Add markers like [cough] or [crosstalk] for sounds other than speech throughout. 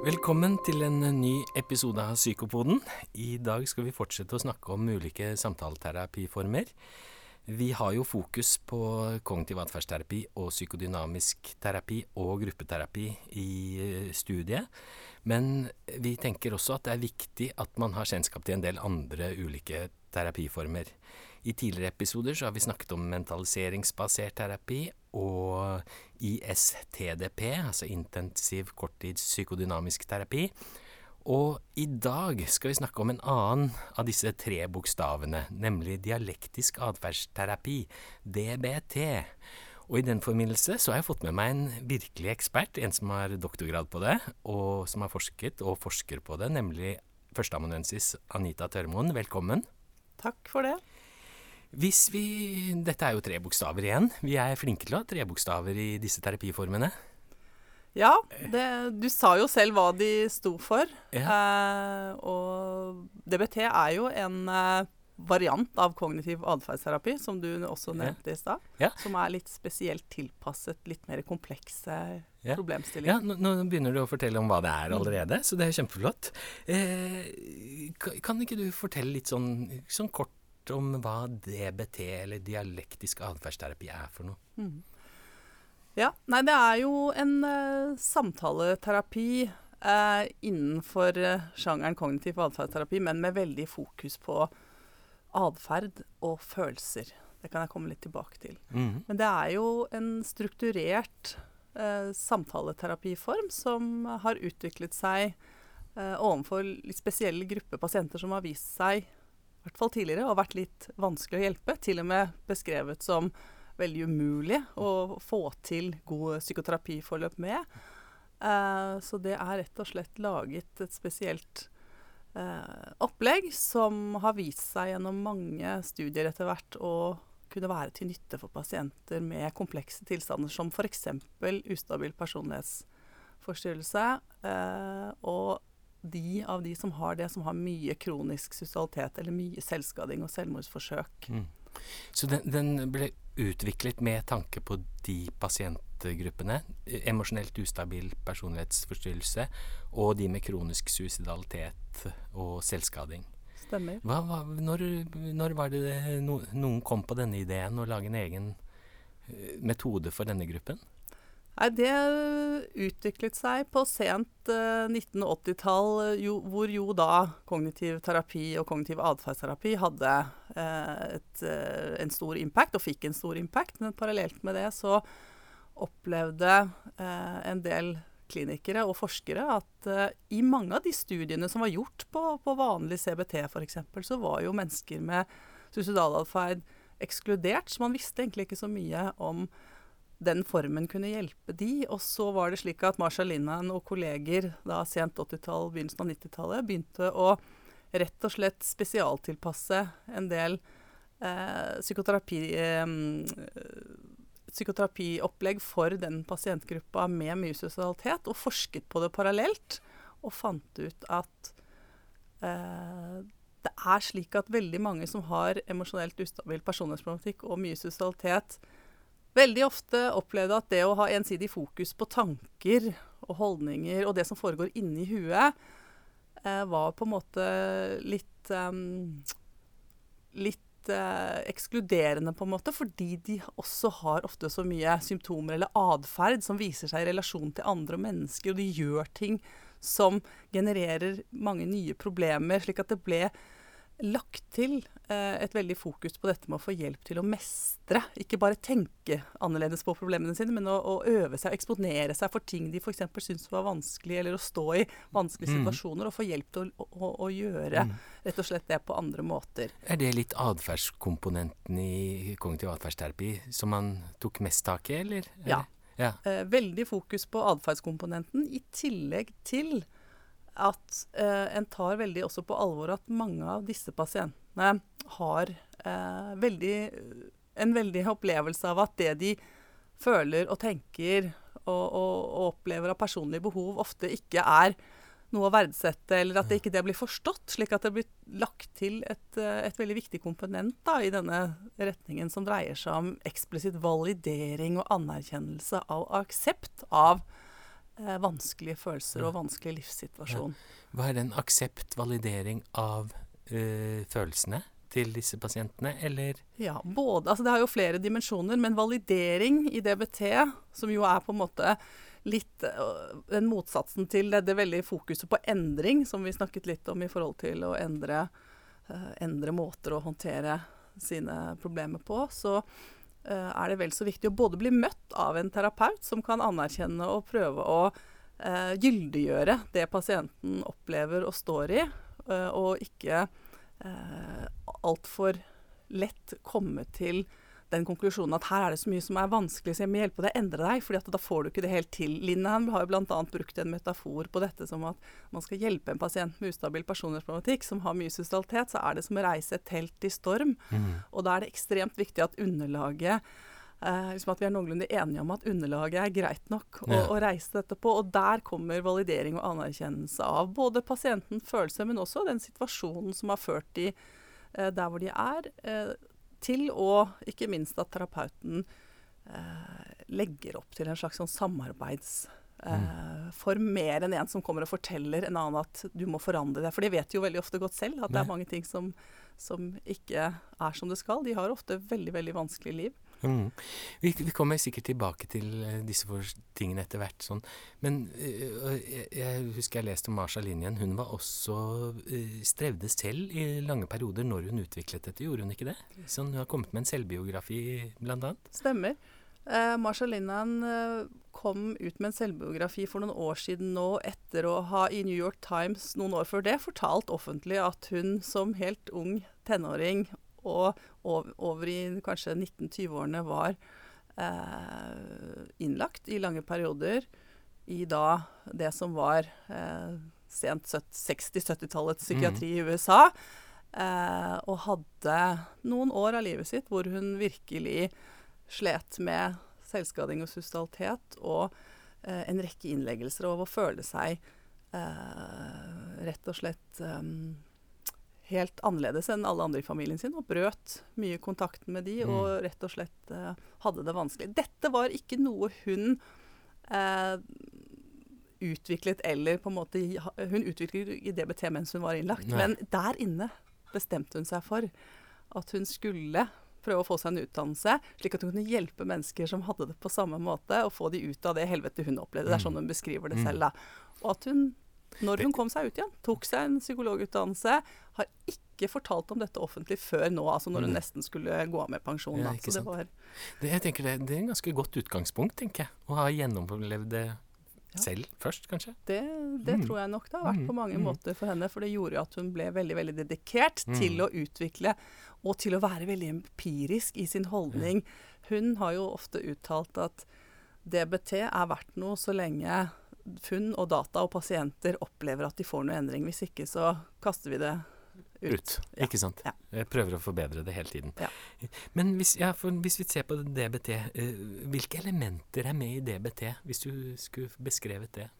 Velkommen til en ny episode av Psykopoden. I dag skal vi fortsette å snakke om ulike samtaleterapiformer. Vi har jo fokus på kognitiv atferdsterapi og psykodynamisk terapi og gruppeterapi i eh, studiet. Men vi tenker også at det er viktig at man har kjennskap til en del andre ulike terapiformer. I tidligere episoder så har vi snakket om mentaliseringsbasert terapi og ISTDP, altså intensiv korttids psykodynamisk terapi. Og i dag skal vi snakke om en annen av disse tre bokstavene, nemlig dialektisk atferdsterapi, DBT. Og i den forbindelse så har jeg fått med meg en virkelig ekspert, en som har doktorgrad på det, og som har forsket og forsker på det, nemlig førsteamanuensis Anita Tørmoen. Velkommen. Takk for det. Hvis vi Dette er jo tre bokstaver igjen. Vi er flinke til å ha tre bokstaver i disse terapiformene. Ja, det, du sa jo selv hva de sto for. Ja. Eh, og DBT er jo en eh, variant av kognitiv atferdsterapi, som du også nevnte i stad. Ja. Som er litt spesielt tilpasset litt mer komplekse Ja. problemstillinger. Ja, nå, nå begynner du å fortelle om hva det er allerede, så det er kjempeflott. Eh, kan ikke du fortelle litt sånn, sånn kort om hva DBT, eller dialektisk atferdsterapi, er for noe? Ja, nei, det er jo en uh, samtaleterapi uh, innenfor eh, sjangeren kognitiv atferdsterapi, men med veldig fokus på atferd og følelser. Det kan jeg komme litt tilbake til. Mm. Men det er jo en strukturert uh, samtaleterapiform som har utviklet seg eh, overfor litt spesielle grupper pasienter som har vist seg, i hvert fall tidligere, og vært litt vanskelig å hjelpe. Til og med beskrevet som veldig umulig å få til gode psykoterapiforløp med. Eh, så det er rett og slett laget et spesielt eh, opplegg som har vist seg gjennom mange studier etter hvert å kunne være til nytte for pasienter med komplekse tilstander som f.eks. ustabil personlighetsforstyrrelse. Eh, og de av de som har det, som har mye kronisk sosialitet eller mye selvskading og selvmordsforsøk. Mm. Så den, den ble utviklet med tanke på de pasientgruppene, emosjonelt ustabil personlighetsforstyrrelse, og de med kronisk suicidalitet og selvskading. Stemmer. Hva, hva, når, når var det no, noen kom på denne ideen å lage en egen eh, metode for denne gruppen? Nei, det utviklet seg på sent eh, 1980-tall, eh, hvor jo da kognitiv terapi og kognitiv atferdsterapi hadde eh, et, eh, en stor impact, og fikk en stor impact. Men parallelt med det så opplevde eh, en del klinikere og forskere at eh, i mange av de studiene som var gjort på, på vanlig CBT f.eks., så var jo mennesker med suicidal-atferd ekskludert, så man visste egentlig ikke så mye om den formen kunne hjelpe de. Og så var det slik at Marsha Linnan og kolleger da sent 80-tall, begynnelsen av 90-tallet begynte å rett og slett spesialtilpasse en del eh, psykoterapi, eh, psykoterapiopplegg for den pasientgruppa med mye sosialitet, og forsket på det parallelt. Og fant ut at eh, det er slik at veldig mange som har emosjonelt ustabil personlighetsproblematikk og mye suicidalitet, veldig ofte opplevde at det å ha ensidig fokus på tanker og holdninger og det som foregår inni huet, eh, var på en måte litt um, Litt eh, ekskluderende, på en måte, fordi de også har ofte så mye symptomer eller atferd som viser seg i relasjon til andre mennesker, og de gjør ting som genererer mange nye problemer, slik at det ble lagt til et veldig fokus på dette med å få hjelp til å mestre. Ikke bare tenke annerledes på problemene sine, men å, å øve seg, og eksponere seg for ting de f.eks. syns var vanskelig, eller å stå i vanskelige Mm. situasjoner, og få hjelp til å, å, å gjøre Mm. rett og slett det på andre måter. Er det litt atferdskomponenten i kognitiv atferdsterapi som man tok mest tak i, eller? Ja. ja. Eh, veldig fokus på atferdskomponenten, i tillegg til at eh, en tar veldig også på alvor at mange av disse pasientene har eh, veldig, en veldig opplevelse av at det de føler og tenker og, og, og opplever av personlige behov, ofte ikke er noe å verdsette, eller at det ikke det blir forstått, slik at det blir lagt til et, eh, et veldig viktig komponent da, i denne retningen som dreier seg om eksplisitt validering og anerkjennelse av aksept av eh, vanskelige følelser og vanskelig livssituasjon. Hva er den aksept, validering av eh, følelsene til disse pasientene, eller? Ja, både, altså Det har jo flere dimensjoner, men validering i DBT, som jo er på en måte litt øh, den motsatsen til det, det veldig fokuset på endring, som vi snakket litt om i forhold til å endre, øh, endre måter å håndtere sine problemer på, så er det vel så viktig å både bli møtt av en terapeut som kan anerkjenne og prøve å øh, gyldiggjøre det pasienten opplever og står i, øh, og ikke altfor lett komme til den konklusjonen at her er det så mye som er vanskelig, så jeg må hjelpe deg å endre deg, for da får du ikke det helt til. Linehan har jo bl.a. brukt en metafor på dette som at man skal hjelpe en pasient med ustabil personlighetsproblematikk som har mye sosialitet, så er det som å reise et telt i storm. mm. Og da er det ekstremt viktig at underlaget eh, liksom at vi er noenlunde enige om at underlaget er greit nok å, Ja. å reise dette på. Og der kommer validering og anerkjennelse av både pasientens følelse, men også den situasjonen som har ført de eh, der hvor de er, eh, til og ikke minst at terapeuten eh, legger opp til en slags sånn samarbeidsform, Mm. mer enn en som kommer og forteller en annen at du må forandre deg. For de vet jo veldig ofte godt selv at det er mange ting som, som ikke er som det skal. De har ofte veldig, veldig vanskelig liv. Mm. Vi, vi kommer sikkert tilbake til eh, disse tingene etter hvert. Sånn. Men eh, jeg, jeg husker jeg leste om Marsha Linjen. Hun var også eh, strevde selv i lange perioder når hun utviklet dette, gjorde hun ikke det? Så hun har kommet med en selvbiografi, annet. Stemmer. Eh, Marsha Linnan kom ut med en selvbiografi for noen år siden nå, etter å ha i New York Times noen år før det fortalt offentlig at hun som helt ung tenåring og over i kanskje 1920-årene var eh, innlagt i lange perioder i da det som var eh, sent 60-70-tallets psykiatri i USA. Eh, og hadde noen år av livet sitt hvor hun virkelig slet med selvskading og suicidalitet og eh, en rekke innleggelser og å føle seg eh, rett og slett eh, helt annerledes enn alle andre i familien sin, og brøt mye kontakten med de, Mm. og rett og slett eh, hadde det vanskelig. Dette var ikke noe hun eh, utviklet eller på en måte Hun utviklet i DBT mens hun var innlagt, Nei. men der inne bestemte hun seg for at hun skulle prøve å få seg en utdannelse, slik at hun kunne hjelpe mennesker som hadde det på samme måte, og få de ut av det helvete hun opplevde. Det er Mm. sånn hun beskriver det Mm. selv. da. Og at hun, når hun kom seg ut igjen, tok seg en psykologutdannelse, har ikke fortalt om dette offentlig før nå, altså når hun Mm. nesten skulle gå av med pensjon. Ja, det var Det, jeg tenker det, det er en ganske godt utgangspunkt, tenker jeg. Å ha gjennomlevd det Ja. selv først, kanskje. Det, det Mm. tror jeg nok det har vært Mm, på mange mm. måter for henne. For det gjorde jo at hun ble veldig veldig dedikert Mm. til å utvikle og til å være veldig empirisk i sin holdning. Hun har jo ofte uttalt at DBT er verdt noe så lenge funn og data og pasienter opplever at de får noe endring. Hvis ikke så kaster vi det ut. Ut. Ja. Ikke sant? Ja. Jeg prøver å forbedre det hele tiden. Ja. Men hvis, hvis vi ser på DBT, eh, hvilke elementer er med i DBT, hvis du skulle beskrevet det?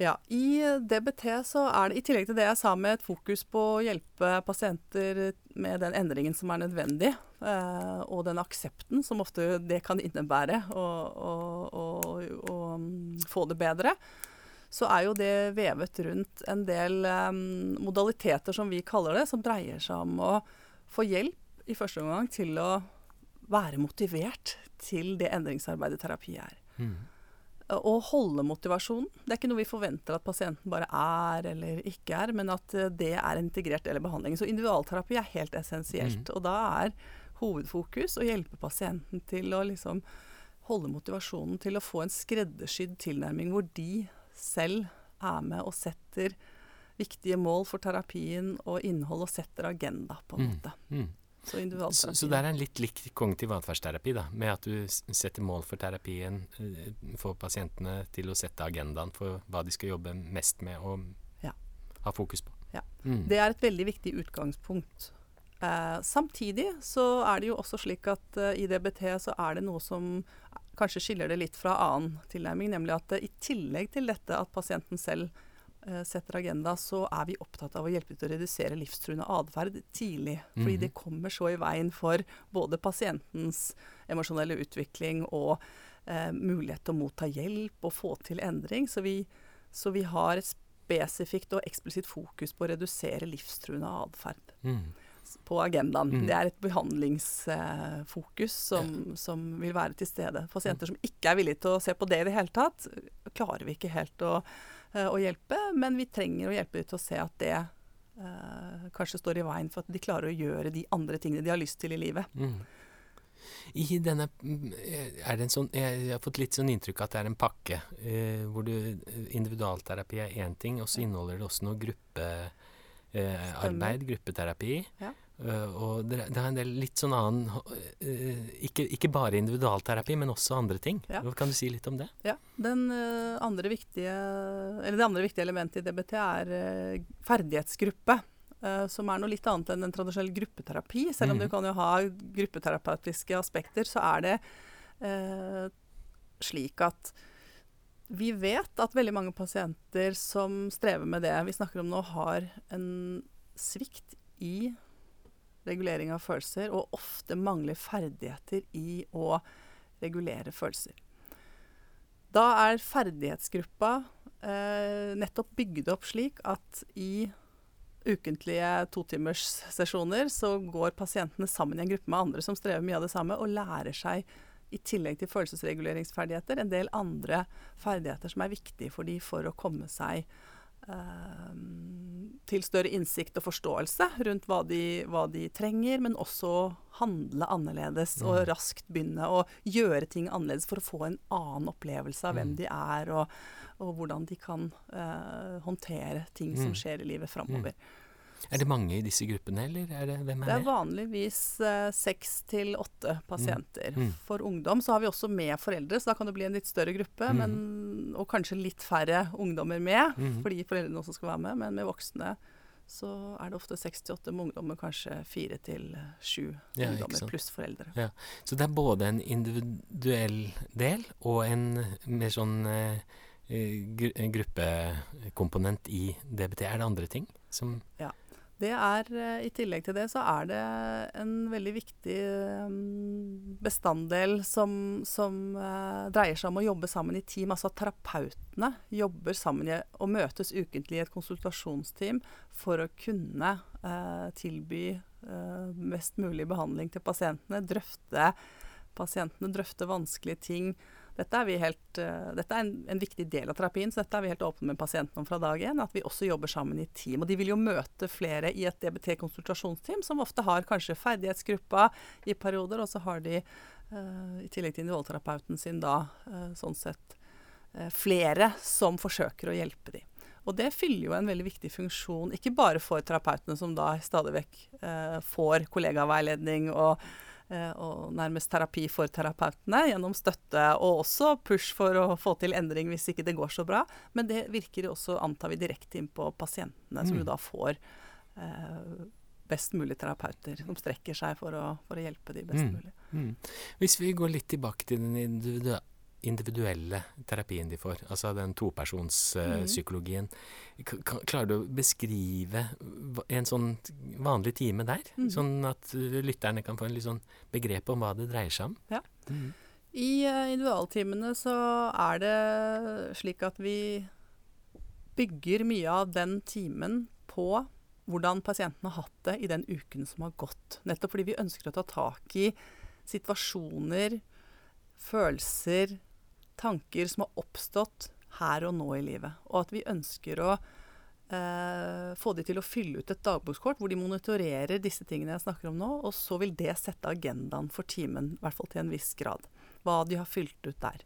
Ja, I DBT så er det, i tillegg til det jeg sa med et fokus på å hjelpe pasienter med den endringen som er nødvendig, eh, og den aksepten som ofte det kan innebære å, mm, få det bedre, så er jo det vevet rundt en del eh, modaliteter som vi kaller det, som dreier seg om å få hjelp i første omgang til å være motivert til det endringsarbeidet terapi er Mm. Å holde motivasjonen. Det er ikke noe vi forventer at pasienten bare er eller ikke er, men at eh, det er en integrert del av behandlingen. Så individualterapi er helt essensielt. Og da er hovedfokus å hjelpe pasienten til å liksom holde motivasjonen til å få en skreddersydd tilnærming hvor de selv er med og setter viktige mål for terapien og innhold og setter agenda, på en Mm. måte. Mm. Så Så, så er en litt lik kognitiv atferdsterapi, da, med at du setter mål for terapien, eh, får pasientene til å sette agendaen for hva de skal jobbe mest med og Ja. ha fokus på. Ja. Mm. Det er et veldig viktig utgangspunkt. Eh, samtidig så er det jo også slik at eh, i DBT så er det noe som kanskje skiller det litt fra annen tilnærming, nemlig at eh, i tillegg til dette at pasienten selv setter agenda, så er vi opptatt av å hjelpe til å redusere livstruende atferd tidlig. Fordi Mhm. det kommer så i veien for både pasientens emosjonelle utvikling og eh, mulighet til å motta hjelp og få til endring. Så vi, så vi har et spesifikt og eksplisitt fokus på å redusere livstruende atferd Mm. på agendaen. Mm. Det er et behandlingsfokus som, som vil være til stede. Pasienter som ikke er villige til å se på det i det hele tatt, klarer vi ikke helt å, eh, å hjelpe. Men vi trenger å hjelpe dem til å se at det eh, kanskje står i veien for at de klarer å gjøre de andre tingene de har lyst til i livet. Mm. I denne mm, er det en sånn, jeg, jeg har fått litt sånn inntrykk av at det er en pakke eh, hvor du, individualterapi er én ting, og så inneholder det også noe gruppearbeid, eh, gruppeterapi. Ja. Eh, og det, er en del litt sånn annen eh, ikke, ikke bare individualterapi, men også andre ting. Ja. Kan du si litt om det? Ja, den, eh, andre viktige, eller Det andre viktige elementet i DBT er ferdighetsgruppe. som er noe litt annet enn en tradisjonell gruppeterapi. Selv om Mhm. du kan jo ha gruppeterapeutiske aspekter, så er det eh, slik at vi vet at veldig mange pasienter som strever med det vi snakker om nå, har en svikt i regulering av følelser, og ofte mangler ferdigheter i å regulere følelser. Da er ferdighetsgruppa eh, nettopp bygd opp slik at i ukentlige totimerssesjoner så går pasientene sammen i en gruppe med andre som strever mye av det samme, og lærer seg i tillegg til følelsesreguleringsferdigheter en del andre ferdigheter som er viktige for de for å komme seg til større innsikt og forståelse rundt hva de, hva de trenger, men også handle annerledes og Mm. raskt begynne å gjøre ting annerledes for å få en annen opplevelse av hvem Mm. de er, og, og hvordan de kan uh, håndtere ting som Mm. skjer i livet framover. Er det mange i disse gruppene, eller er det, hvem er Det er vanligvis eh, seks til åtte pasienter. Mm. For ungdom så har vi også med foreldre, så da kan det bli en litt større gruppe. Mm. Men, og kanskje litt færre ungdommer med, Mhm. fordi foreldrene også skal være med. Men med voksne så er det ofte seks til åtte med ungdommer, kanskje fire til sju Ja, ungdommer pluss foreldre. Så det er både en individuell del og en mer sånn eh, eh, en gruppekomponent i DBT. Er det andre ting som Det er, eh, I tillegg til det så er det en veldig viktig eh, bestanddel som, som eh, dreier seg om å jobbe sammen i team. Altså at terapeutene jobber sammen og møtes ukentlig i et konsultasjonsteam for å kunne eh, tilby eh, mest mulig behandling til pasientene. Drøfte pasientene, drøfte vanskelige ting. Dette er, helt, eh, dette er en, en viktig del av terapien, så dette er vi helt åpne med pasienten om fra dag én. At vi også jobber sammen i team. Og de vil jo møte flere i et DBT-konsultasjonsteam, som ofte har kanskje ferdighetsgruppa i perioder, og så har de uh, i tillegg til individualterapeuten sin da uh, sånn sett uh, flere som forsøker å hjelpe dem. Og det fyller jo en veldig viktig funksjon, ikke bare for terapeutene, som da stadig vekk får kollegaveiledning og, og nærmest terapi for terapeutene gjennom støtte, og også push for å få til endring hvis ikke det går så bra. Men det virker også, antar vi, direkte inn på pasientene, som Mm. jo da får eh, best mulig terapeuter som strekker seg for å, for å hjelpe de best Mm. mulig. mm. Hvis vi går litt tilbake til den individu individuelle terapien de får, altså den topersonspsykologien, klarer du å beskrive en sånn vanlig time der? Mm. Sånn at lytterne kan få en litt sånn begrep om hva det dreier seg om? Ja. Mm. I uh, individualtimene så er det slik at vi bygger mye av den timen på hvordan pasienten har hatt det i den uken som har gått. Nettopp fordi vi ønsker å ta tak i situasjoner, følelser, tanker som har oppstått her og nå i livet. Og at vi ønsker å eh, få de til å fylle ut et dagbokskort hvor de monitorerer disse tingene jeg snakker om nå, og så vil det sette agendaen for timen, i hvert fall til en viss grad. Hva de har fylt ut der.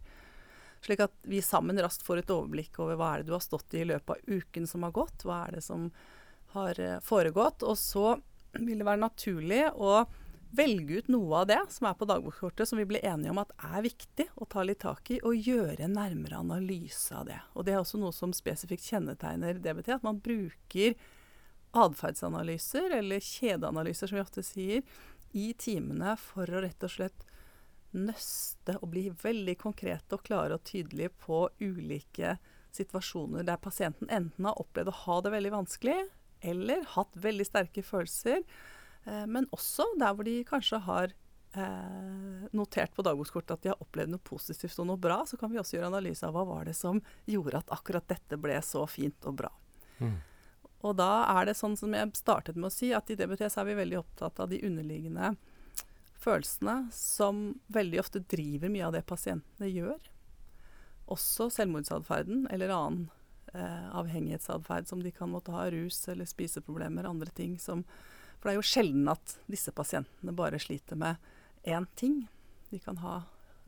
Slik at vi sammen raskt får et overblikk over hva er det du har stått i i løpet av uken som har gått, hva er det som har eh, foregått. Og så vil det være naturlig å velge ut noe av det som er på dagbokskortet, som vi blir enige om at er viktig å ta litt tak i, og gjøre en nærmere analyse av det. Og det er også noe som spesifikt kjennetegner DBT, at man bruker atferdsanalyser, eller kjedeanalyser som vi ofte sier, i timene for å rett og slett nøste og bli veldig konkrete og klare og tydelige på ulike situasjoner der pasienten enten har opplevd å ha det veldig vanskelig, eller hatt veldig sterke følelser, men også der hvor de kanskje har eh, notert på dagbokskortet at de har opplevd noe positivt og noe bra, så kan vi også gjøre analyse av hva var det som gjorde at akkurat dette ble så fint og bra. Mm. Og da er det sånn som jeg startet med å si, at i DBT så er vi veldig opptatt av de underliggende følelsene som veldig ofte driver mye av det pasientene gjør. Også selvmordsatferden eller annen eh, avhengighetsatferd som de kan måtte ha, rus eller spiseproblemer, andre ting som For det er jo sjelden at disse pasientene bare sliter med én ting. De kan ha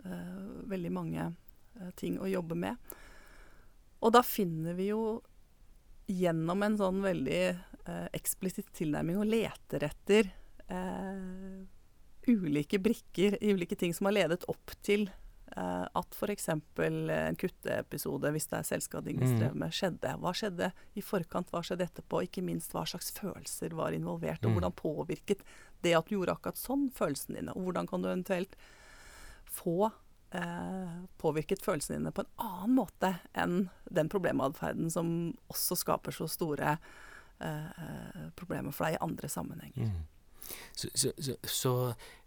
eh, veldig mange eh, ting å jobbe med. Og da finner vi jo gjennom en sånn veldig eh, eksplisitt tilnærming og leter etter eh, ulike brikker, i ulike ting som har ledet opp til at f.eks. en kutteepisode, hvis det er selvskading vi Mm. strever med, skjedde. Hva skjedde i forkant, hva skjedde etterpå? Ikke minst hva slags følelser var involvert, og Mm. hvordan påvirket det at du gjorde akkurat sånn, følelsene dine? Og hvordan kan du eventuelt få eh, påvirket følelsene dine på en annen måte enn den problematferden som også skaper så store eh, problemer for deg i andre sammenhenger. Mm. Så, så, så, så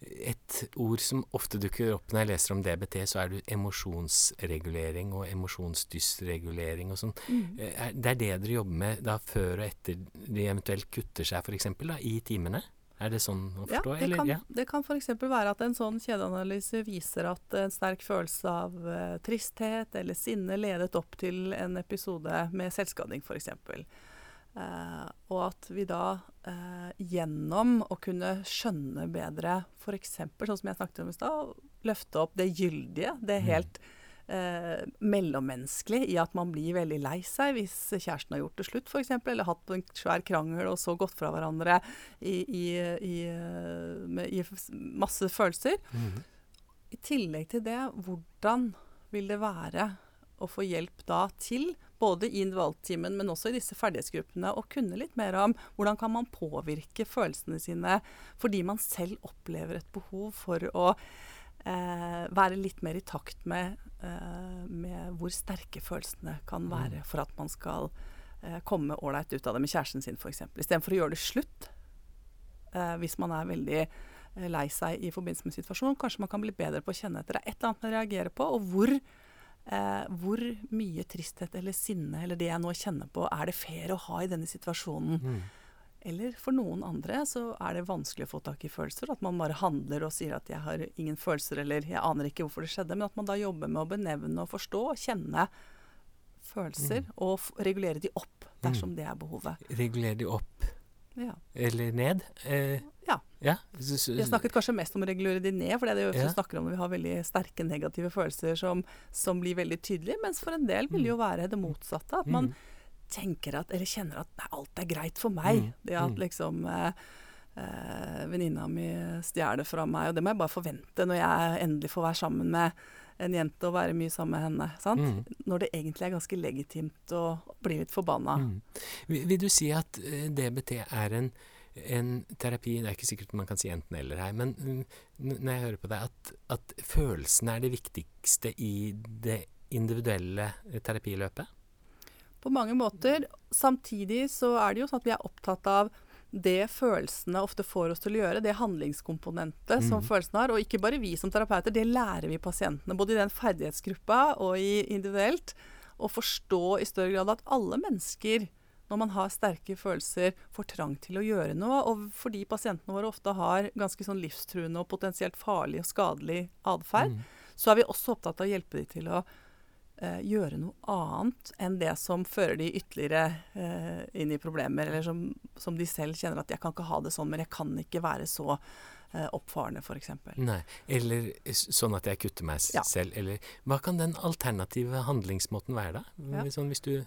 et ord som ofte dukker opp når jeg leser om DBT, så er det emosjonsregulering og emosjonsdysregulering og sånn. Mm. Eh, Det er det dere jobber med da før og etter de eventuelt kutter seg, f.eks. i timene? Er det sånn å Ja, forstå? det eller? kan, Ja. det kan f.eks. være at en sånn kjedeanalyse viser at en sterk følelse av uh, tristhet eller sinne ledet opp til en episode med selvskading f.eks. Uh, og at vi da eh, gjennom å kunne skjønne bedre f.eks. sånn som jeg snakket om i stad, løfte opp det gyldige, det Mm. helt eh, mellommenneskelige i at man blir veldig lei seg hvis kjæresten har gjort det slutt f.eks., eller hatt en svær krangel og så gått fra hverandre i, i, i, eh, med, i masse følelser. Mhm. I tillegg til det, hvordan vil det være å få hjelp da til, både i individualtimen, men også i disse ferdighetsgruppene, å kunne litt mer om hvordan kan man påvirke følelsene sine fordi man selv opplever et behov for å eh, være litt mer i takt med, eh, med hvor sterke følelsene kan være for at man skal eh, komme ålreit ut av det med kjæresten sin, f.eks. Istedenfor å gjøre det slutt eh, hvis man er veldig eh, lei seg i forbindelse med situasjonen. Kanskje man kan bli bedre på å kjenne etter. Det er et eller annet man reagerer på, og hvor, eh, hvor mye tristhet eller sinne eller det jeg nå kjenner på, er det fair å ha i denne situasjonen? Mm. Eller for noen andre så er det vanskelig å få tak i følelser. At man bare handler og sier at 'jeg har ingen følelser', eller 'jeg aner ikke hvorfor det skjedde'. Men at man da jobber med å benevne og forstå og kjenne følelser, og f regulere de opp dersom det er behovet. Regulere de opp Ja. eller ned? Eh, Ja. ja. Vi har snakket kanskje mest om å regulere de ned, for det er det vi Ja. snakker om når vi har veldig sterke negative følelser som, som blir veldig tydelige. Mens for en del vil det jo være det motsatte. At man Mm. tenker at, eller kjenner at nei, alt er greit for meg. Mm, Det at mm. liksom eh, eh, venninna mi stjeler fra meg, og det må jeg bare forvente når jeg endelig får være sammen med en jente og være mye sammen med henne. Sant? Mm. Når det egentlig er ganske legitimt å bli litt forbanna. Mm. Vil, vil du si at eh, DBT er en, en terapi Det er ikke sikkert man kan si enten-eller her, men mm, når jeg hører på deg, at, at følelsene er det viktigste i det individuelle eh, terapiløpet? På mange måter. Samtidig så er det jo sånn at vi er opptatt av det følelsene ofte får oss til å gjøre, det handlingskomponentet som Mhm. følelsene har. Og ikke bare vi som terapeuter, det lærer vi pasientene. Både i den ferdighetsgruppa og i individuelt. Å forstå i større grad at alle mennesker, når man har sterke følelser, får trang til å gjøre noe. Og fordi pasientene våre ofte har ganske sånn livstruende og potensielt farlig og skadelig atferd, Mm. så er vi også opptatt av å hjelpe dem til å eh, gjøre noe annet enn det som fører de ytterligere eh, inn i problemer, eller som, som de selv kjenner at 'jeg kan ikke ha det sånn, men jeg kan ikke være så eh, oppfarende', f.eks. Nei. Eller sånn at jeg kutter meg Ja. selv. Eller hva kan den alternative handlingsmåten være, da? Ja. Sånn hvis du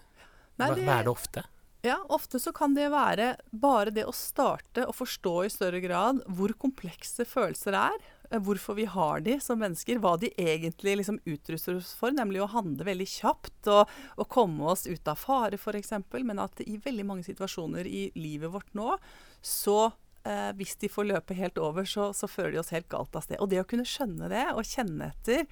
Nei, det- hva er det ofte? Ja, ofte så kan det være bare det å starte og forstå i større grad hvor komplekse følelser er. Eh, Hvorfor vi har de som mennesker. Hva de egentlig liksom utruster oss for. Nemlig å handle veldig kjapt og, og komme oss ut av fare, f.eks. Men at i veldig mange situasjoner i livet vårt nå, så eh, hvis de får løpe helt over, så, så fører de oss helt galt av sted. Og det å kunne skjønne det og kjenne etter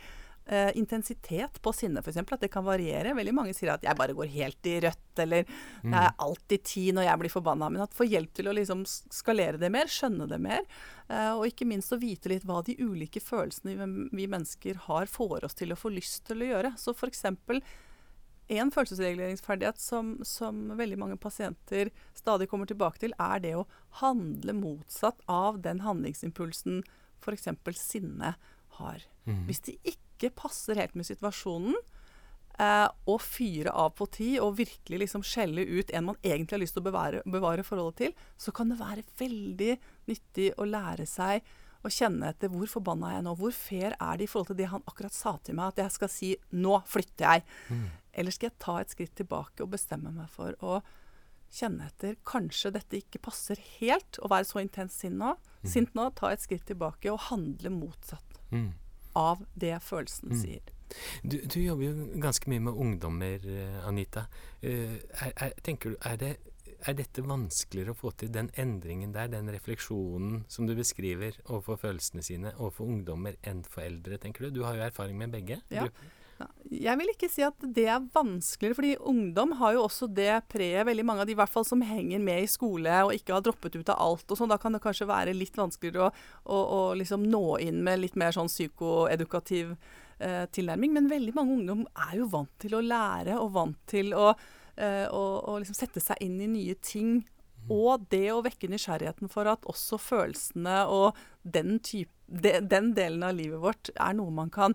eh, intensitet på sinne, f.eks. At det kan variere. Veldig mange sier at 'jeg bare går helt i rødt', eller 'det er alltid ti når jeg blir forbanna'. Men at få hjelp til å liksom skalere det mer, skjønne det mer. Eh, og ikke minst å vite litt hva de ulike følelsene vi, vi mennesker har, får oss til å få lyst til å gjøre. Så f.eks. En følelsesreguleringsferdighet som, som, veldig mange pasienter stadig kommer tilbake til, er det å handle motsatt av den handlingsimpulsen f.eks. sinne har. Mm. Hvis de ikke passer helt med situasjonen, eh, å fyre av på tid og virkelig liksom skjelle ut en man egentlig har lyst til å bevare, bevare forholdet til, så kan det være veldig nyttig å lære seg å kjenne etter hvor forbanna er jeg nå? Hvor fair er det i forhold til det han akkurat sa til meg, at jeg skal si 'nå flytter jeg'? Mm. Eller skal jeg ta et skritt tilbake og bestemme meg for å kjenne etter Kanskje dette ikke passer helt å være så intens sint nå. Mm. Sint nå, ta et skritt tilbake og handle motsatt mm. Av det følelsen mm. sier. Du, du, jobber jo ganske mye med ungdommer, eh, Anita. Uh, er, er, tenker du, er, det, er, dette vanskeligere å få til, den endringen der, den refleksjonen som du beskriver overfor følelsene sine overfor ungdommer enn for eldre, tenker du? Du har jo erfaring med begge. Ja. Grupper. Jeg vil ikke si at det er vanskeligere, fordi ungdom har jo også det preget, veldig mange av de i hvert fall som henger med i skole og ikke har droppet ut av alt og sånn. Da kan det kanskje være litt vanskeligere å, å, å liksom nå inn med litt mer sånn psykoedukativ eh, tilnærming. Men veldig mange ungdom er jo vant til å lære og vant til å, eh, å, å liksom sette seg inn i nye ting. Og det å vekke nysgjerrigheten for at også følelsene og den, type, de, den delen av livet vårt er noe man kan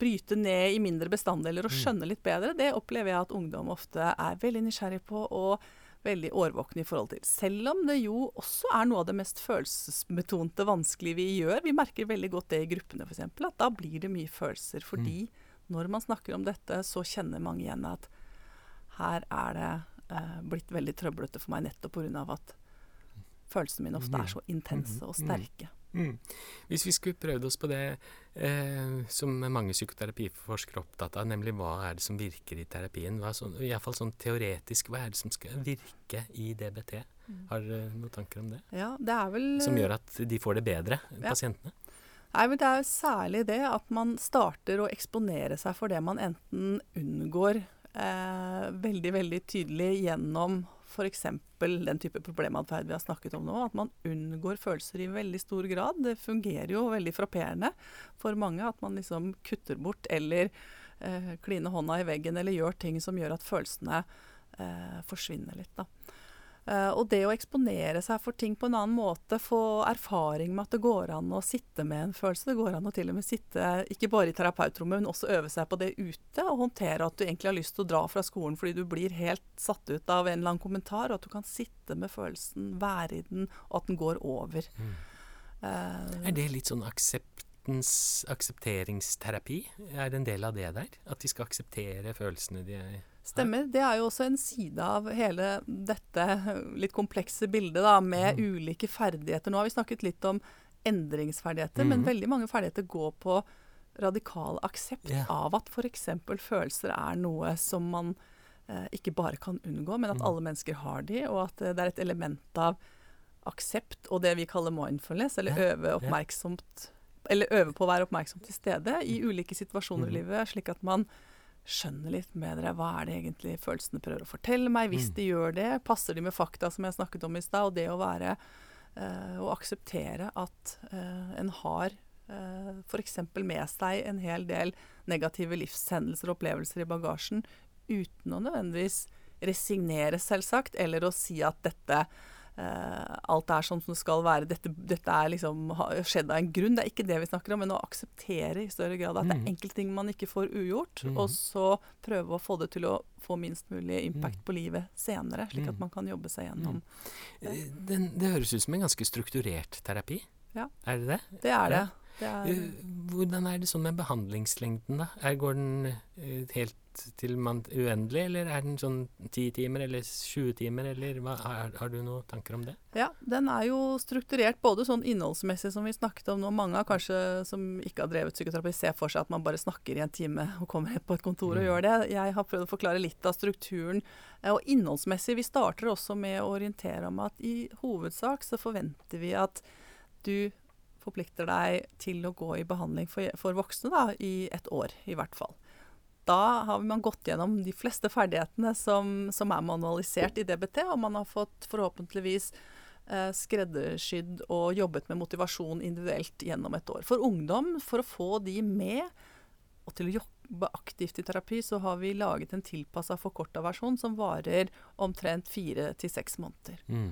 bryte ned i mindre bestanddeler og mm. skjønne litt bedre, det opplever jeg at ungdom ofte er veldig nysgjerrig på og veldig årvåkne i forhold til. Selv om det jo også er noe av det mest følelsesbetonte vanskelige vi gjør. Vi merker veldig godt det i gruppene f.eks. At da blir det mye følelser. Fordi mm. når man snakker om dette, så kjenner mange igjen at her er det eh, blitt veldig trøblete for meg nettopp pga. at følelsene mine ofte er så intense og mm. sterke. Mm. Hvis vi skulle prøvd oss på det eh, som mange psykoterapiforskere er opptatt av, nemlig hva er det som virker i terapien, hva sånn, iallfall sånn teoretisk, hva er det som skal virke i DBT? Mm. Har dere noen tanker om det? Ja, det er vel... Som gjør at de får det bedre, ja. pasientene? Nei, men Det er jo særlig det at man starter å eksponere seg for det man enten unngår eh, veldig, veldig tydelig gjennom f.eks. den type problematferd vi har snakket om nå. At man unngår følelser i veldig stor grad. Det fungerer jo veldig frapperende for mange at man liksom kutter bort eller eh, kliner hånda i veggen eller gjør ting som gjør at følelsene eh, forsvinner litt. da. Uh, og det å eksponere seg for ting på en annen måte, få erfaring med at det går an å sitte med en følelse, det går an å til og med sitte ikke bare i terapeutrommet, men også øve seg på det ute, og håndtere at du egentlig har lyst til å dra fra skolen fordi du blir helt satt ut av en eller annen kommentar, og at du kan sitte med følelsen, være i den, og at den går over. Mm. Uh, er det litt sånn aksepteringsterapi? Er det en del av det der? At de skal akseptere følelsene de er Stemmer. Det er jo også en side av hele dette litt komplekse bildet da, med mm. ulike ferdigheter. Nå har vi snakket litt om endringsferdigheter, mm. men veldig mange ferdigheter går på radikal aksept yeah. av at f.eks. følelser er noe som man eh, ikke bare kan unngå, men at mm. alle mennesker har de, og at eh, det er et element av aksept og det vi kaller mindfulness, eller yeah. øve oppmerksomt eller øve på å være oppmerksom til stede i mm. ulike situasjoner i mm. livet, slik at man skjønner litt bedre hva er det egentlig følelsene prøver å fortelle meg. Hvis mm. de gjør det, passer de med fakta som jeg snakket om i stad. Og det å være uh, Å akseptere at uh, en har eh, f.eks. med seg en hel del negative livshendelser og opplevelser i bagasjen uten å nødvendigvis resignere, selvsagt, eller å si at dette alt er sånn som det skal være. Dette, dette er liksom skjedd av en grunn. Det er ikke det vi snakker om, men å akseptere i større grad at mm. det er mm. enkelte ting man ikke får ugjort, mm. og så prøve å få det til å få minst mulig impact mm. på livet senere, slik at mm. man kan jobbe seg gjennom mm. det. Det høres ut som en ganske strukturert terapi. Ja. Er det det? Det er det. Er... Eh, hvordan er det sånn med behandlingslengden, da? Er, går den uh, helt til man uendelig, eller er den sånn ti timer eller 20 timer, eller hva, har, har, du noen tanker om det? Ja, den er jo strukturert både sånn innholdsmessig som vi snakket om nå. Mange kanskje som ikke har drevet psykoterapi, ser for seg at man bare snakker i en time og kommer på et kontor og mm. gjør det. Jeg har prøvd å forklare litt av strukturen. Eh, og innholdsmessig, vi starter også med å orientere om at i hovedsak så forventer vi at du forplikter deg til å gå i behandling for, for voksne da, i et år, i hvert fall. Da har man gått gjennom de fleste ferdighetene som, som er manualisert i DBT, og man har fått forhåpentligvis eh, skreddersydd og jobbet med motivasjon individuelt gjennom et år. For ungdom, for å få de med og til å jobbe aktivt i terapi, så har vi laget en tilpassa forkorta versjon som varer omtrent fire til seks måneder. Mm.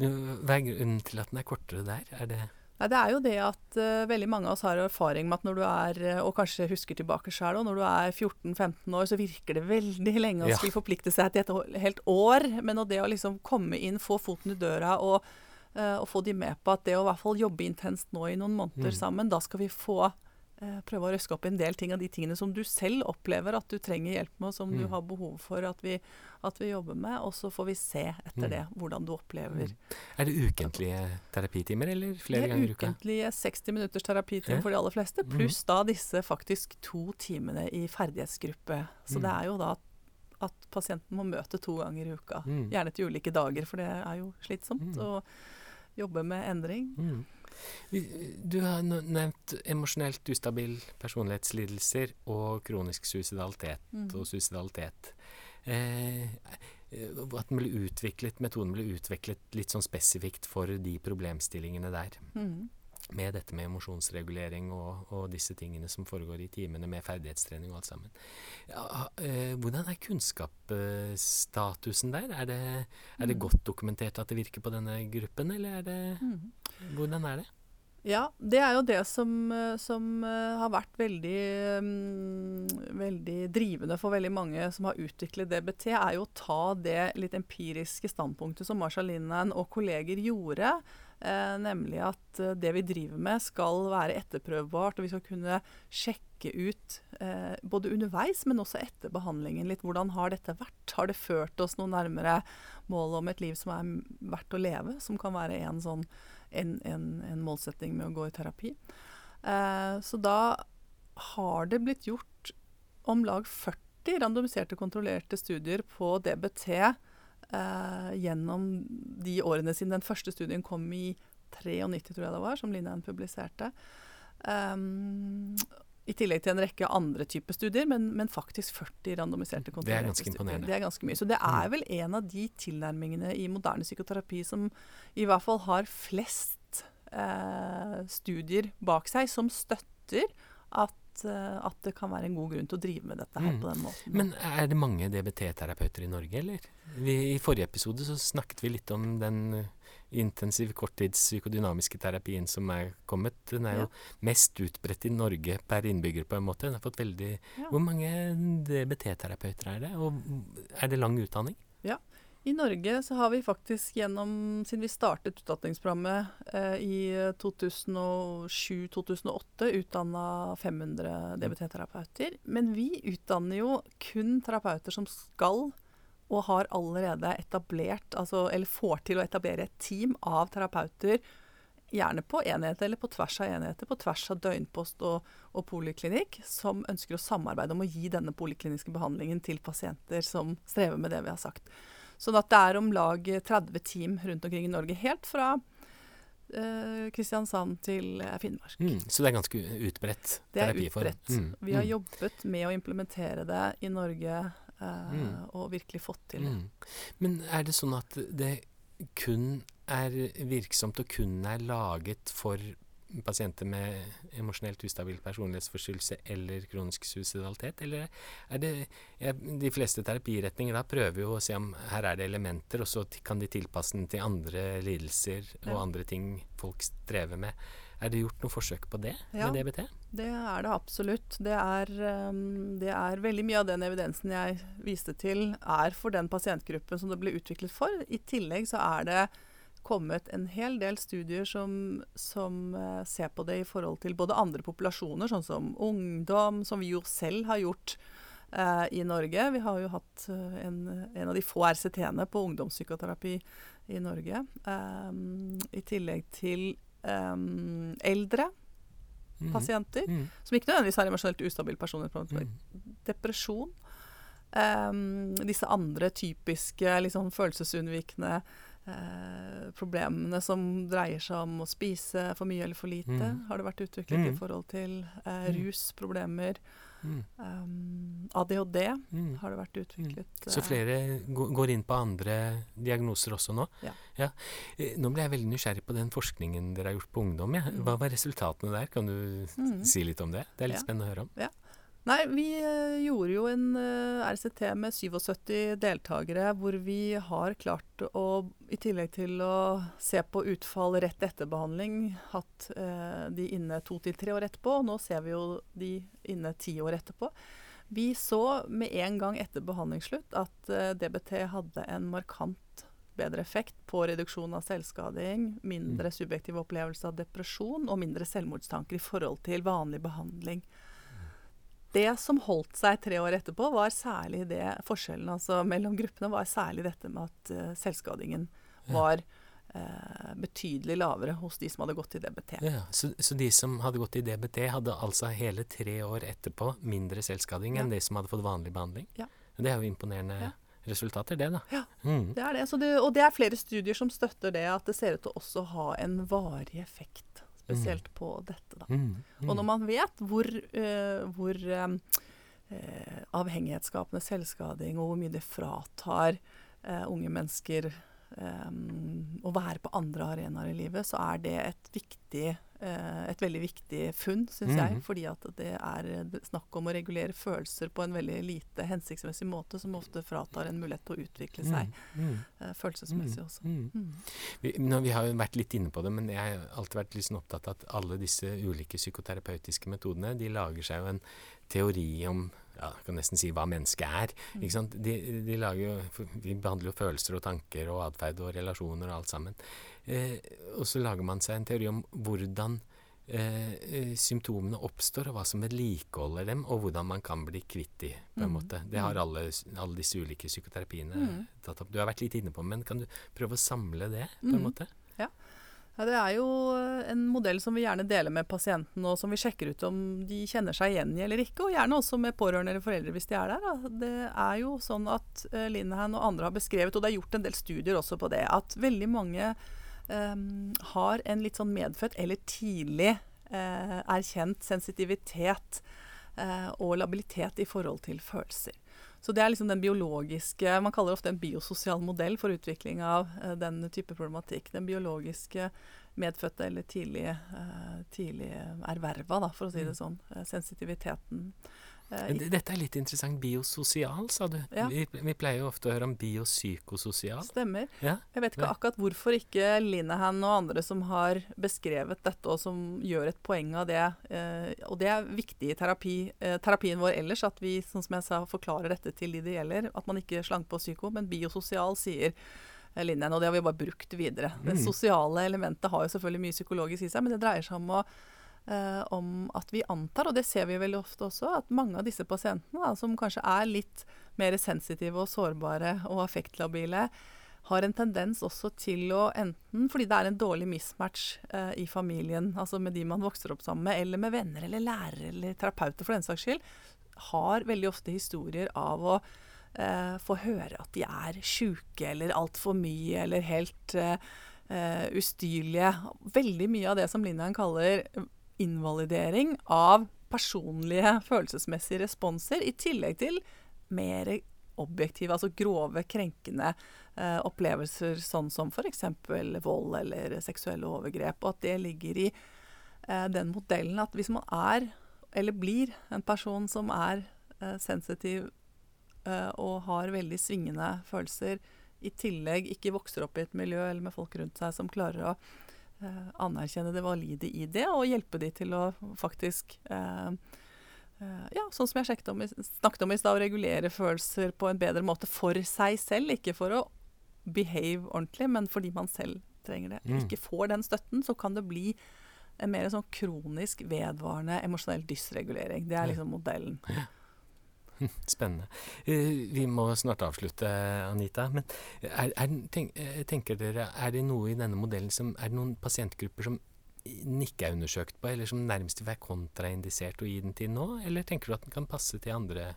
Hva er grunnen til at den er kortere der? Er det Nei, det er jo det at uh, veldig mange av oss har erfaring med at når du er, uh, og kanskje husker tilbake sjøl òg, når du er 14-15 år, så virker det veldig lenge å Ja. skulle forplikte seg til et helt år. Men det å liksom komme inn, få foten i døra og, uh, og få de med på at det å i hvert fall jobbe intenst nå i noen måneder Mm. sammen, da skal vi få prøve å røske opp en del ting av de tingene som du selv opplever at du trenger hjelp med, og som du Mm. har behov for at vi, at vi jobber med. Og så får vi se etter Mm. det hvordan du opplever Mm. Er det ukentlige terapitimer, eller flere er ganger i uka? Det er ukentlige 60 minutters terapitimer Ja. for de aller fleste, Mhm. pluss da disse faktisk to timene i ferdighetsgruppe. Så Mm. det er jo da at pasienten må møte to ganger i uka. Mm. Gjerne til ulike dager, for det er jo slitsomt Mm. å jobbe med endring. Mm. Du har nevnt emosjonelt ustabil personlighetslidelser og kronisk suicidalitet mm. og suicidalitet. Eh, eh, at metoden ble utviklet litt sånn spesifikt for de problemstillingene der. Mhm. Med dette med emosjonsregulering og, og disse tingene som foregår i timene med ferdighetstrening og alt sammen. Ja, eh, hvordan er kunnskapsstatusen der? Er det, er det Mm. godt dokumentert at det virker på denne gruppen, eller er det Mhm. Hvordan er det? Ja, det er jo det som, eh, som eh, har vært veldig, um, veldig drivende for veldig mange som har utviklet DBT, er jo å ta det litt empiriske standpunktet som Marsha Linden og kolleger gjorde. Eh, nemlig at eh, det vi driver med skal være etterprøvbart, og vi skal kunne sjekke ut eh, både underveis, men også etter behandlingen litt hvordan har dette vært. Har det ført oss noe nærmere målet om et liv som er verdt å leve, som kan være en sånn en, en, en målsetting med å gå i terapi. Eh, så da har det blitt gjort om lag 40 randomiserte, kontrollerte studier på DBT eh, gjennom de årene siden den første studien kom i 93, tror jeg det var, som Linjen publiserte. Um, I tillegg til en rekke andre typer studier, men, men faktisk 40 randomiserte Det er kontrollerte studier. imponerende. Det er ganske mye. Så det er vel en av de tilnærmingene i moderne psykoterapi som i hvert fall har flest eh, studier bak seg som støtter at, eh, at det kan være en god grunn til å drive med dette her Mm. på den måten. Men er det mange DBT-terapeuter i Norge, eller? Vi, I forrige episode så snakket vi litt om den uh, intensiv korttidspsykodynamiske terapien som er kommet. Den er jo mest utbredt i Norge per innbygger, på en måte. Den har fått veldig Ja. Hvor mange DBT-terapeuter er det? Og er det lang utdanning? I Norge så har vi faktisk gjennom, siden vi startet utdanningsprogrammet eh, i 2007-2008, utdanna 500 DBT-terapeuter. Men vi utdanner jo kun terapeuter som skal og har allerede etablert, altså, eller får til å etablere et team av terapeuter, gjerne på enheter eller på tvers av enheter, på tvers av døgnpost og, og poliklinikk, som ønsker å samarbeide om å gi denne polikliniske behandlingen til pasienter som strever med det vi har sagt. Sånn at det er om lag 30 team rundt omkring i Norge, helt fra eh, Kristiansand til eh, Finnmark. Mm, så det er ganske utbredt Det er utbredt. Mm, Vi har mm, jobbet med å implementere det i Norge eh, Mm. og virkelig fått til det. Mm. Men er det sånn at det kun er virksomt og kun er laget for pasienter med emosjonelt ustabil personlighetsforstyrrelse eller kronisk suicidalitet, eller er det ja, De fleste terapiretninger da prøver jo å se om her er det elementer, og så kan de tilpasse den til andre lidelser og andre ting folk strever med. Er det gjort noe forsøk på det Ja. med DBT? Det er det absolutt. Det er, um, det er veldig mye av den evidensen jeg viste til, er for den pasientgruppen som det ble utviklet for. I tillegg så er det kommet en hel del studier som, som uh, ser på det i forhold til både andre populasjoner, sånn som ungdom, som vi jo selv har gjort uh, i Norge. Vi har jo hatt eh, en, en av de få RCT-ene på ungdomspsykoterapi i Norge. Um, I tillegg til um, eldre Mhm. pasienter Mm. som ikke nødvendigvis har emosjonelt ustabil personlighet. Mm. Depresjon. Um, disse andre typiske liksom, følelsesunnvikende eh, problemene som dreier seg om å spise for mye eller for lite, Mm. har det vært utviklet Mm. i forhold til eh, Mm. rusproblemer. Mm. Um, ADHD Mm. har det vært utviklet. Så eh, flere går inn på andre diagnoser også nå? Ja. ja. Nå ble jeg veldig nysgjerrig på den forskningen dere har gjort på ungdom. Ja. Mm. Hva var resultatene der? Kan du Mm. si litt om det? Det er litt Ja. spennende å høre om. Nei, vi eh, gjorde jo en eh, RCT med 77 deltakere, hvor vi har klart å, i tillegg til å se på utfall rett etter behandling, hatt eh, de inne to til tre år etterpå. Og nå ser vi jo de inne ti år etterpå. Vi så med en gang etter behandlingsslutt at eh, DBT hadde en markant bedre effekt på reduksjon av selvskading, mindre subjektiv opplevelse av depresjon og mindre selvmordstanker i forhold til vanlig behandling. Det som holdt seg tre år etterpå, var særlig det forskjellen altså, mellom gruppene var særlig dette med at uh, selvskadingen Ja. var uh, betydelig lavere hos de som hadde gått i DBT. Ja, så, så de som hadde gått i DBT, hadde altså hele tre år etterpå mindre selvskading enn de som hadde fått vanlig behandling? Ja. Det er jo imponerende Ja. resultater, det, da. Ja. Mm. Det er det, så det, og det er flere studier som støtter det, at det ser ut til å også ha en varig effekt. Spesielt på dette, da. Mm. Og når man vet hvor, uh, hvor eh, avhengighetsskapende selvskading og hvor mye det fratar uh, unge mennesker eh, å være på andre arenaer i livet, så er det et viktig eh, et veldig viktig funn, syns jeg. Mhm. Fordi at det er eh, snakk om å regulere følelser på en veldig lite hensiktsmessig måte, som ofte fratar en mulighet til å utvikle seg Mm. -hmm. eh, følelsesmessig også. Mm. -hmm. Vi, nå, vi har jo vært litt inne på det, men jeg har alltid vært sånn opptatt av at alle disse ulike psykoterapeutiske metodene de lager seg jo en teori om ja, jeg kan nesten si hva mennesket er. Mm. Ikke sant? De, de lager jo, vi behandler jo følelser og tanker og atferd og relasjoner og alt sammen. Eh, og så lager man seg en teori om hvordan eh, eh, symptomene oppstår, og hva som vedlikeholder dem, og hvordan man kan bli kvitt de, på en Mm. måte. Det har alle, alle disse ulike psykoterapiene Mm. tatt opp. Du har vært litt inne på men kan du prøve å samle det, på en Mm. måte? Ja, det er jo eh, en modell som vi gjerne deler med pasienten, og som vi sjekker ut om de kjenner seg igjen i eller ikke. Og gjerne også med pårørende eller foreldre hvis de er der. Da. Det er jo sånn at uh, Linehan og andre har beskrevet, og det er gjort en del studier også på det, at veldig mange um, har en litt sånn medfødt eller tidlig uh, erkjent sensitivitet uh, og labilitet i forhold til følelser. Så det er liksom den biologiske Man kaller ofte en biososial modell for utvikling av eh, den type problematikk. Den biologiske medfødte eller tidlig, eh, tidlig erverva, da, for å si det sånn. eh, sensitiviteten. Eh, Dette er litt interessant. Biososial, sa du. Ja. Vi, vi pleier jo ofte å høre om biopsykososial. Stemmer. Ja. Jeg vet ikke akkurat hvorfor ikke Linehan og andre som har beskrevet dette, og som gjør et poeng av det. Eh, og det er viktig i terapi, eh, terapien vår ellers, at vi sånn som jeg sa, forklarer dette til de det gjelder. At man ikke slanker på psyko, men biososial sier Linehan, og det har vi bare brukt videre. Det Mm. sosiale elementet har jo selvfølgelig mye psykologisk i seg, men det dreier seg om å eh, om at vi antar, og det ser vi veldig ofte også, at mange av disse pasientene, da, som kanskje er litt mer sensitive og sårbare og affektlabile, har en tendens også til å enten fordi det er en dårlig mismatch eh, i familien, altså med de man vokser opp sammen med, eller med venner eller lærere eller terapeuter for den saks skyld, har veldig ofte historier av å eh, få høre at de er sjuke eller altfor mye eller helt eh, eh, ustyrlige. Veldig mye av det som Linjan kaller invalidering av personlige følelsesmessige responser, i tillegg til mer objektive, altså grove, krenkende eh, opplevelser, sånn som f.eks. vold eller seksuelle overgrep. Og at det ligger i eh, den modellen at hvis man er, eller blir, en person som er eh, sensitiv eh, og har veldig svingende følelser, i tillegg ikke vokser opp i et miljø eller med folk rundt seg som klarer å eh, anerkjenne det valide i det, og hjelpe de til å faktisk eh, eh, ja, sånn som jeg om, snakket om i stad, å regulere følelser på en bedre måte for seg selv. Ikke for å behave ordentlig, men fordi man selv trenger det. Mm. Ikke får den støtten, så kan det bli en mer sånn kronisk vedvarende emosjonell dysregulering. Det er liksom modellen. [laughs] Spennende. Eh, vi må snart avslutte, Anita. Men er, er, tenk, eh, tenker dere, er det noe i denne modellen som Er det noen pasientgrupper som den ikke er undersøkt på, eller som nærmest vil være kontraindisert å gi den til nå? Eller tenker du at den kan passe til andre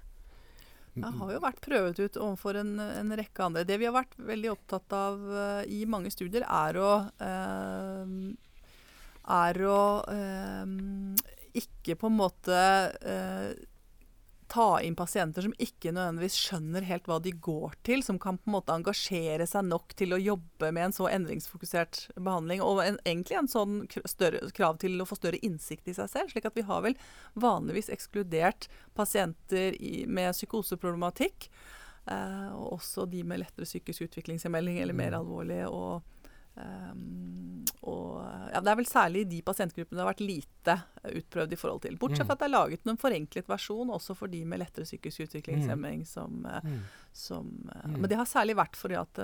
Det har jo vært prøvet ut overfor en, en, rekke andre. Det vi har vært veldig opptatt av uh, i mange studier, er å, uh, er å eh, ikke på en måte ta inn pasienter som ikke nødvendigvis skjønner helt hva de går til, som kan på en måte engasjere seg nok til å jobbe med en så endringsfokusert behandling, og en, egentlig en sånn større, krav til å få større innsikt i seg selv. slik at vi har vel vanligvis ekskludert pasienter i, med psykoseproblematikk, eh, og også de med lettere psykisk utviklingshemming eller mer mm. alvorlige. og Um, og ja, Det er vel særlig de pasientgruppene det har vært lite utprøvd i forhold til. Bortsett mm. at det er laget noen forenklet versjon også for de med lettere psykisk utviklingshemming. Mm. Som, eh, mm. som, mm. men det har særlig vært fordi at,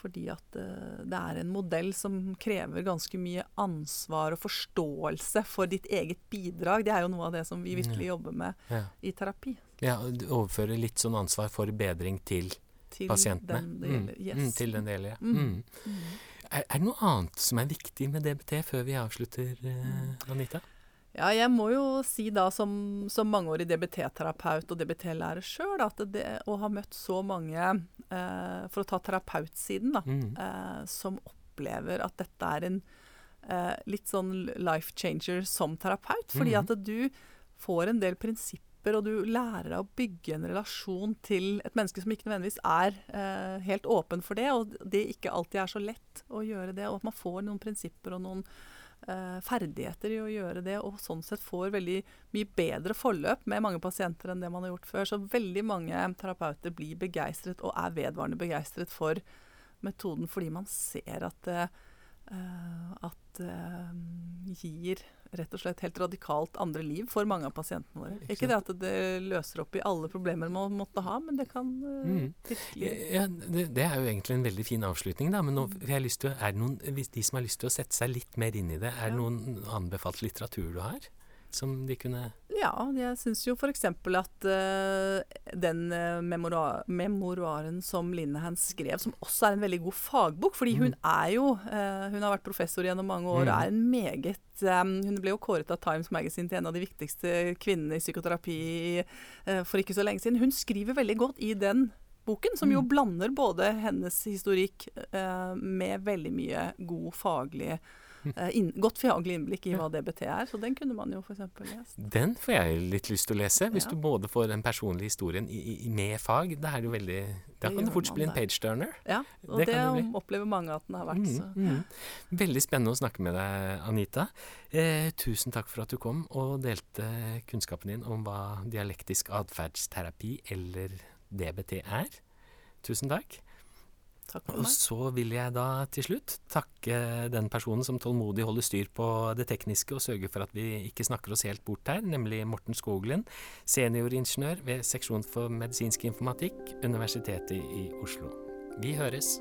fordi at det er en modell som krever ganske mye ansvar og forståelse for ditt eget bidrag. Det er jo noe av det som vi virkelig jobber med ja. i terapi. Ja, Overføre litt sånn ansvar for bedring til, til pasientene. Den det gjelder. Mm. Yes. Mm, til den det gjelder, ja. Er, er, det noe annet som er viktig med DBT før vi avslutter, eh, Anita? Ja, jeg må jo si da som, som mangeårig DBT-terapeut og DBT-lærer sjøl at det å ha møtt så mange, eh, for å ta terapeutsiden, da, mm. eh, som opplever at dette er en eh, litt sånn life changer som terapeut. Fordi mm. at du får en del prinsipper prinsipper, og du lærer deg å bygge en relasjon til et menneske som ikke nødvendigvis er eh, helt åpen for det, og det ikke alltid er så lett å gjøre det. Og at man får noen prinsipper og noen eh, ferdigheter i å gjøre det, og sånn sett får veldig mye bedre forløp med mange pasienter enn det man har gjort før. Så veldig mange terapeuter blir begeistret, og er vedvarende begeistret for metoden fordi man ser at det eh, at uh, gir rett og slett helt radikalt andre liv for mange av pasientene våre. Ikke, ikke det at det løser opp i alle problemer man måtte ha, men det kan uh, mm. virkelig ja, det, det, er jo egentlig en veldig fin avslutning, da. Men nå, mm. det noen, hvis de som har lyst til å sette seg litt mer inn i det, er det ja. noen anbefalt litteratur du har? Som de kunne Ja, jeg syns jo f.eks. at uh, den uh, memoaren som Linehan skrev, som også er en veldig god fagbok, fordi hun mm. er jo uh, Hun har vært professor gjennom mange år og mm. er en meget um, Hun ble jo kåret av Times Magazine til en av de viktigste kvinnene i psykoterapi for ikke så lenge siden. Hun skriver veldig godt i den boken, som jo mm. blander både hennes historikk med veldig mye god faglig Eh, inn, godt faglig innblikk i hva DBT er. Så den kunne man jo f.eks. lest. Den får jeg litt lyst til å lese, hvis ja. du både får den personlige historien i, i, med fag. Da er det jo veldig Da kan det fort bli en page-turner. Ja, og det, det opplever mange at den har vært. Mm, mm. Veldig spennende å snakke med deg, Anita. Eh, tusen takk for at du kom og delte kunnskapen din om hva dialektisk atferdsterapi, eller DBT, er. Tusen takk. Takk for meg. Og så vil jeg da til slutt takke den personen som tålmodig holder styr på det tekniske og sørger for at vi ikke snakker oss helt bort her, nemlig Morten Skoglind, senioringeniør ved seksjon for medisinsk informatikk, Universitetet i Oslo. Vi høres.